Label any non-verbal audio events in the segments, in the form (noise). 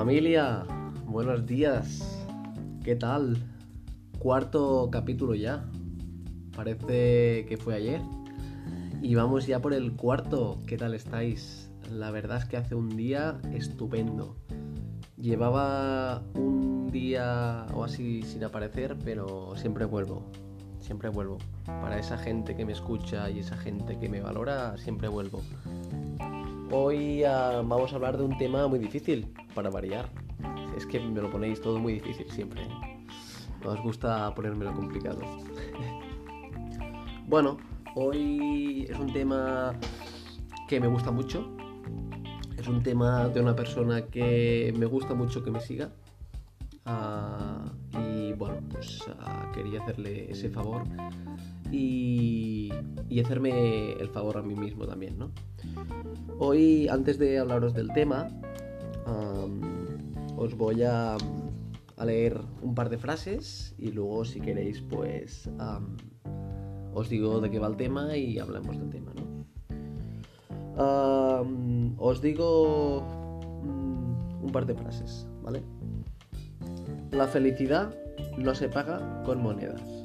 Familia, buenos días. ¿Qué tal? Cuarto capítulo ya. Parece que fue ayer. Y vamos ya por el cuarto. ¿Qué tal estáis? La verdad es que hace un día estupendo. Llevaba un día o así sin aparecer, pero siempre vuelvo. Siempre vuelvo. Para esa gente que me escucha y esa gente que me valora, siempre vuelvo. Hoy ah, vamos a hablar de un tema muy difícil, para variar. Es que me lo ponéis todo muy difícil siempre. No os gusta ponérmelo complicado. (laughs) bueno, hoy es un tema que me gusta mucho. Es un tema de una persona que me gusta mucho que me siga. Ah, y bueno, pues ah, quería hacerle ese favor y, hacerme el favor a mí mismo también, ¿no? Hoy, antes de hablaros del tema, os voy a, leer un par de frases y luego, si queréis, pues os digo de qué va el tema y hablamos del tema, ¿no? os digo mm, un par de frases, ¿vale? La felicidad no se paga con monedas.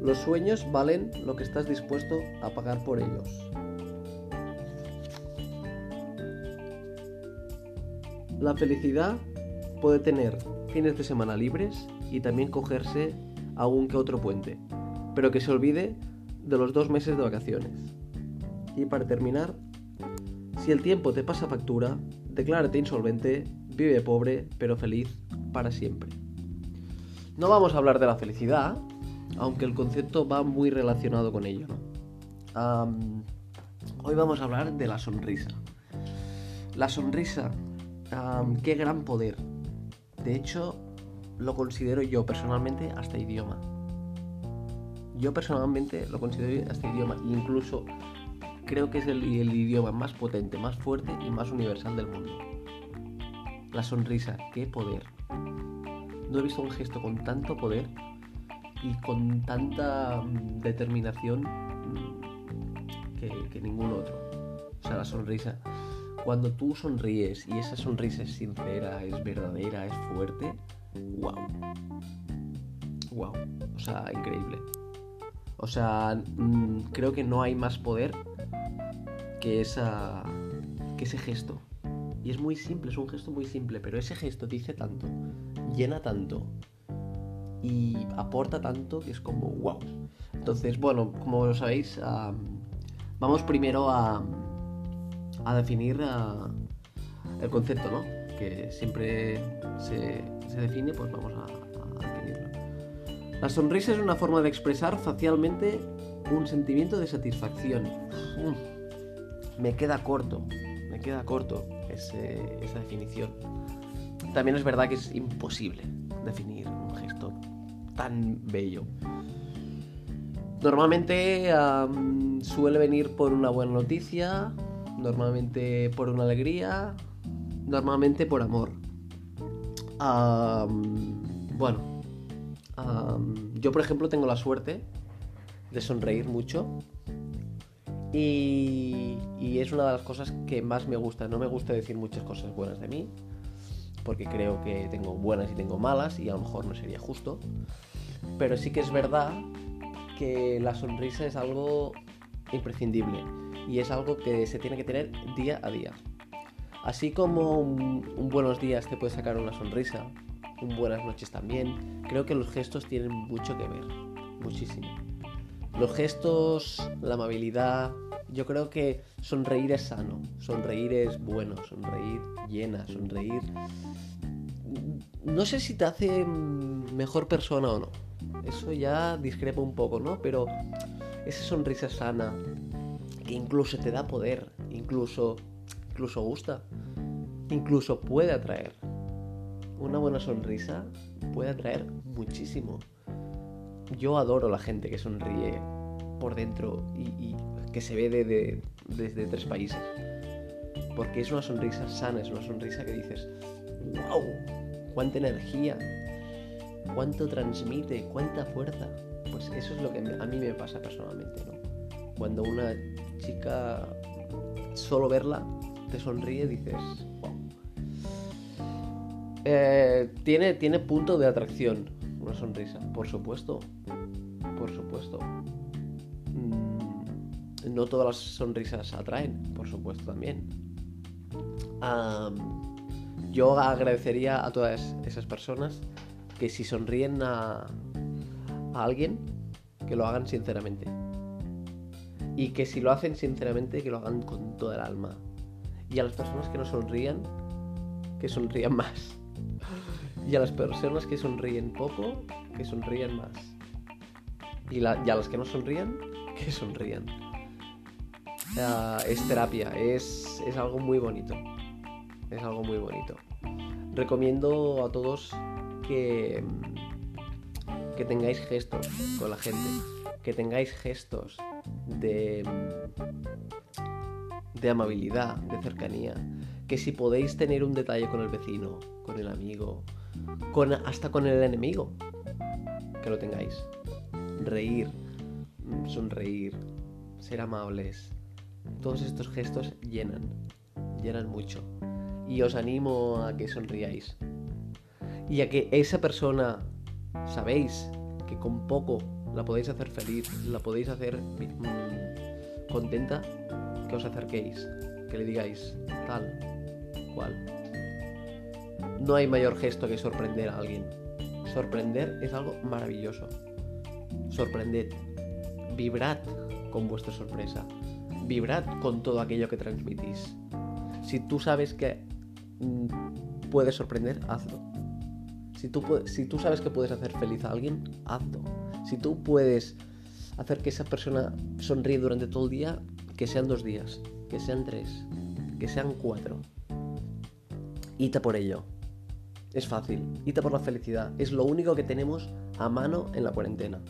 Los sueños valen lo que estás dispuesto a pagar por ellos. La felicidad puede tener fines de semana libres y también cogerse algún que otro puente, pero que se olvide de los dos meses de vacaciones. Y para terminar, si el tiempo te pasa factura, declárate insolvente, vive pobre pero feliz para siempre. No vamos a hablar de la felicidad, aunque el concepto va muy relacionado con ello. hoy vamos a hablar de la sonrisa. La sonrisa qué gran poder. De hecho, lo considero yo personalmente hasta idioma. Yo personalmente lo considero hasta idioma. Incluso creo que es el, idioma más potente, más fuerte y más universal del mundo. La sonrisa, qué poder. No he visto un gesto con tanto poder y con tanta mm, determinación mm, que, ningún otro. O sea, la sonrisa cuando tú sonríes y esa sonrisa es sincera, es verdadera, es fuerte, wow. Wow. O sea, increíble. O sea, mm, creo que no hay más poder que, esa, que ese gesto. Y es muy simple, es un gesto muy simple, pero ese gesto dice tanto, llena tanto y aporta tanto que es como wow. Entonces, bueno, como lo sabéis, vamos primero a, definir el concepto, ¿no? Que siempre se, define, pues vamos a, definirlo. La sonrisa es una forma de expresar facialmente un sentimiento de satisfacción. Mm. me queda corto, me queda corto esa definición. También es verdad que es imposible definir un gesto tan bello. Normalmente suele venir por una buena noticia, normalmente por una alegría, normalmente por amor. bueno, yo por ejemplo tengo la suerte de sonreír mucho y, y, es una de las cosas que más me gusta. No me gusta decir muchas cosas buenas de mí, porque creo que tengo buenas y tengo malas y a lo mejor no sería justo. Pero sí que es verdad que la sonrisa es algo imprescindible y es algo que se tiene que tener día a día. Así como un, buenos días te puede sacar una sonrisa, un buenas noches también, creo que los gestos tienen mucho que ver, muchísimo. Los gestos, la amabilidad, yo creo que sonreír es sano, sonreír es bueno, sonreír llena, sonreír... No sé si te hace mejor persona o no, eso ya discrepa un poco, ¿no? Pero esa sonrisa sana, incluso te da poder, incluso, incluso gusta, incluso puede atraer. Una buena sonrisa puede atraer muchísimo. Yo adoro la gente que sonríe por dentro y, que se ve de, desde tres países. Porque es una sonrisa sana, es una sonrisa que dices, wow, cuánta energía, cuánto transmite, cuánta fuerza. Pues eso es lo que a mí me pasa personalmente, ¿no? Cuando una chica, solo verla, te sonríe, dices, wow. Eh, tiene, tiene punto de atracción una sonrisa, por supuesto. Por supuesto. No todas las sonrisas atraen, por supuesto también. yo agradecería a todas esas personas que si sonríen a, alguien, que lo hagan sinceramente. Y que si lo hacen sinceramente, que lo hagan con toda el alma. Y a las personas que no sonrían, que sonrían más. Y a las personas que sonríen poco, que sonríen más. Y, a las que no sonríen, que sonrían. Es terapia, es, es algo muy bonito. Es algo muy bonito. Recomiendo a todos que, que tengáis gestos con la gente, que tengáis gestos de, de amabilidad, de cercanía, que si podéis tener un detalle con el vecino, con el amigo, con, hasta con el enemigo, que lo tengáis. Reír, mm, sonreír, ser amables. Todos estos gestos llenan, llenan mucho. Y os animo a que sonriáis. Y a que esa persona, sabéis que con poco la podéis hacer feliz, la podéis hacer mm, contenta, que os acerquéis, que le digáis tal, cual. No hay mayor gesto que sorprender a alguien. Sorprender es algo maravilloso. Sorprended. Vibrad con vuestra sorpresa. Vibrad con todo aquello que transmitís. Si tú sabes que mm, puedes sorprender, hazlo. Si tú, si tú sabes que puedes hacer feliz a alguien, hazlo. Si tú puedes hacer que esa persona sonríe durante todo el día, que sean dos días, que sean tres, que sean cuatro. Ita por ello. Es fácil. Ita por la felicidad. Es lo único que tenemos a mano en la cuarentena.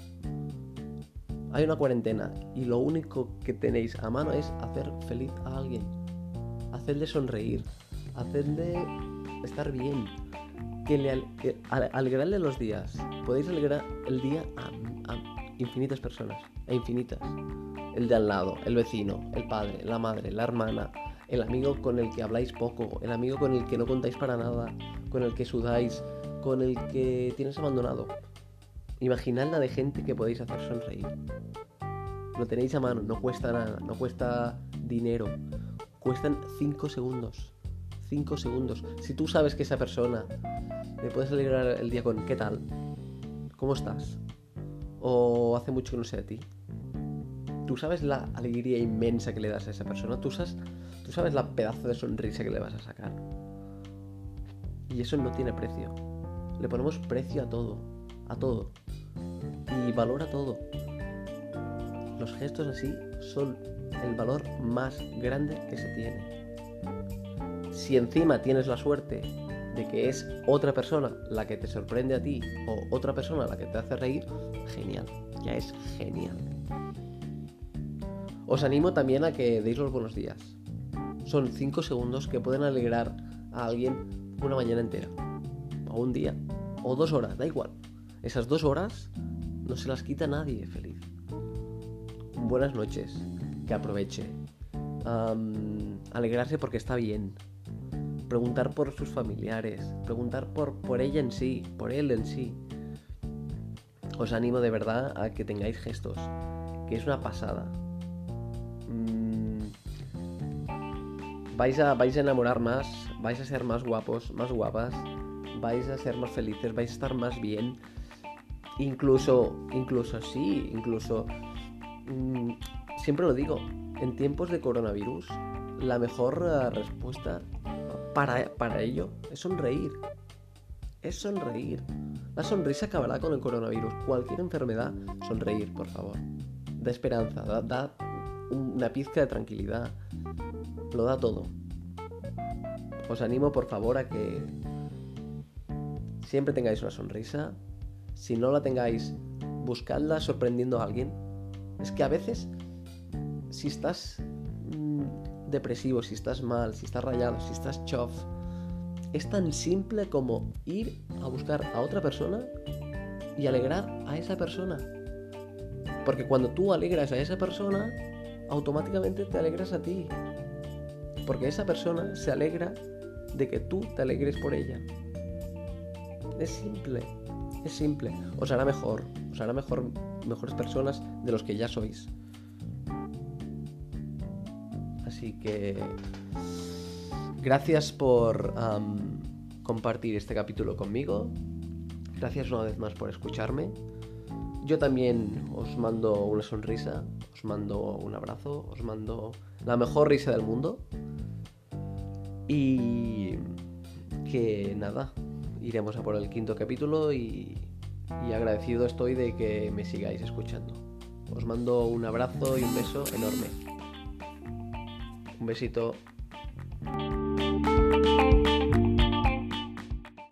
Hay una cuarentena y lo único que tenéis a mano es hacer feliz a alguien. Hacerle sonreír. Hacerle estar bien. Que le alegrarle los días. Podéis alegrar el día a, a infinitas personas. A infinitas. El de al lado, el vecino, el padre, la madre, la hermana, el amigo con el que habláis poco, el amigo con el que no contáis para nada, con el que sudáis, con el que tienes abandonado. Imaginad la de gente que podéis hacer sonreír. Lo tenéis a mano, no cuesta nada, no cuesta dinero. Cuestan 5 segundos. 5 segundos. Si tú sabes que esa persona le puedes alegrar el día con ¿qué tal? ¿Cómo estás? O hace mucho que no sé de ti. Tú sabes la alegría inmensa que le das a esa persona. Tú sabes, tú sabes la pedazo de sonrisa que le vas a sacar. Y eso no tiene precio. Le ponemos precio a todo, a todo. Y valor a todo. Los gestos así son el valor más grande que se tiene. Si encima tienes la suerte de que es otra persona la que te sorprende a ti o otra persona la que te hace reír, genial, ya es genial. Os animo también a que deis los buenos días. Son 5 segundos que pueden alegrar a alguien una mañana entera, o un día, o dos horas, da igual. Esas dos horas no se las quita nadie feliz. Buenas noches, que aproveche. alegrarse porque está bien. Preguntar por sus familiares. Preguntar por, por ella en sí, por él en sí. Os animo de verdad a que tengáis gestos, que es una pasada. vais a, vais a enamorar más, vais a ser más guapos, más guapas, vais a ser más felices, vais a estar más bien. Incluso, incluso sí, incluso... Mm, siempre lo digo, en tiempos de coronavirus, la mejor eh, respuesta para, para ello es sonreír. Es sonreír. La sonrisa acabará con el coronavirus. Cualquier enfermedad, sonreír, por favor. Da esperanza, da, da una pizca de tranquilidad lo da todo. Os animo por favor a que siempre tengáis una sonrisa. Si no la tengáis, buscadla sorprendiendo a alguien. Es que a veces, si estás mm, depresivo, si estás mal, si estás rayado, si estás chof, es tan simple como ir a buscar a otra persona y alegrar a esa persona. Porque cuando tú alegras a esa persona, automáticamente te alegras a ti porque esa persona se alegra de que tú te alegres por ella. Es simple. Es simple. Os hará mejor. Os hará mejor, mejores personas de los que ya sois. Así que... Gracias por compartir este capítulo conmigo. Gracias una vez más por escucharme. Yo también os mando una sonrisa, os mando un abrazo, os mando la mejor risa del mundo. Y que nada, iremos a por el quinto capítulo y, agradecido estoy de que me sigáis escuchando. Os mando un abrazo y un beso enorme. Un besito.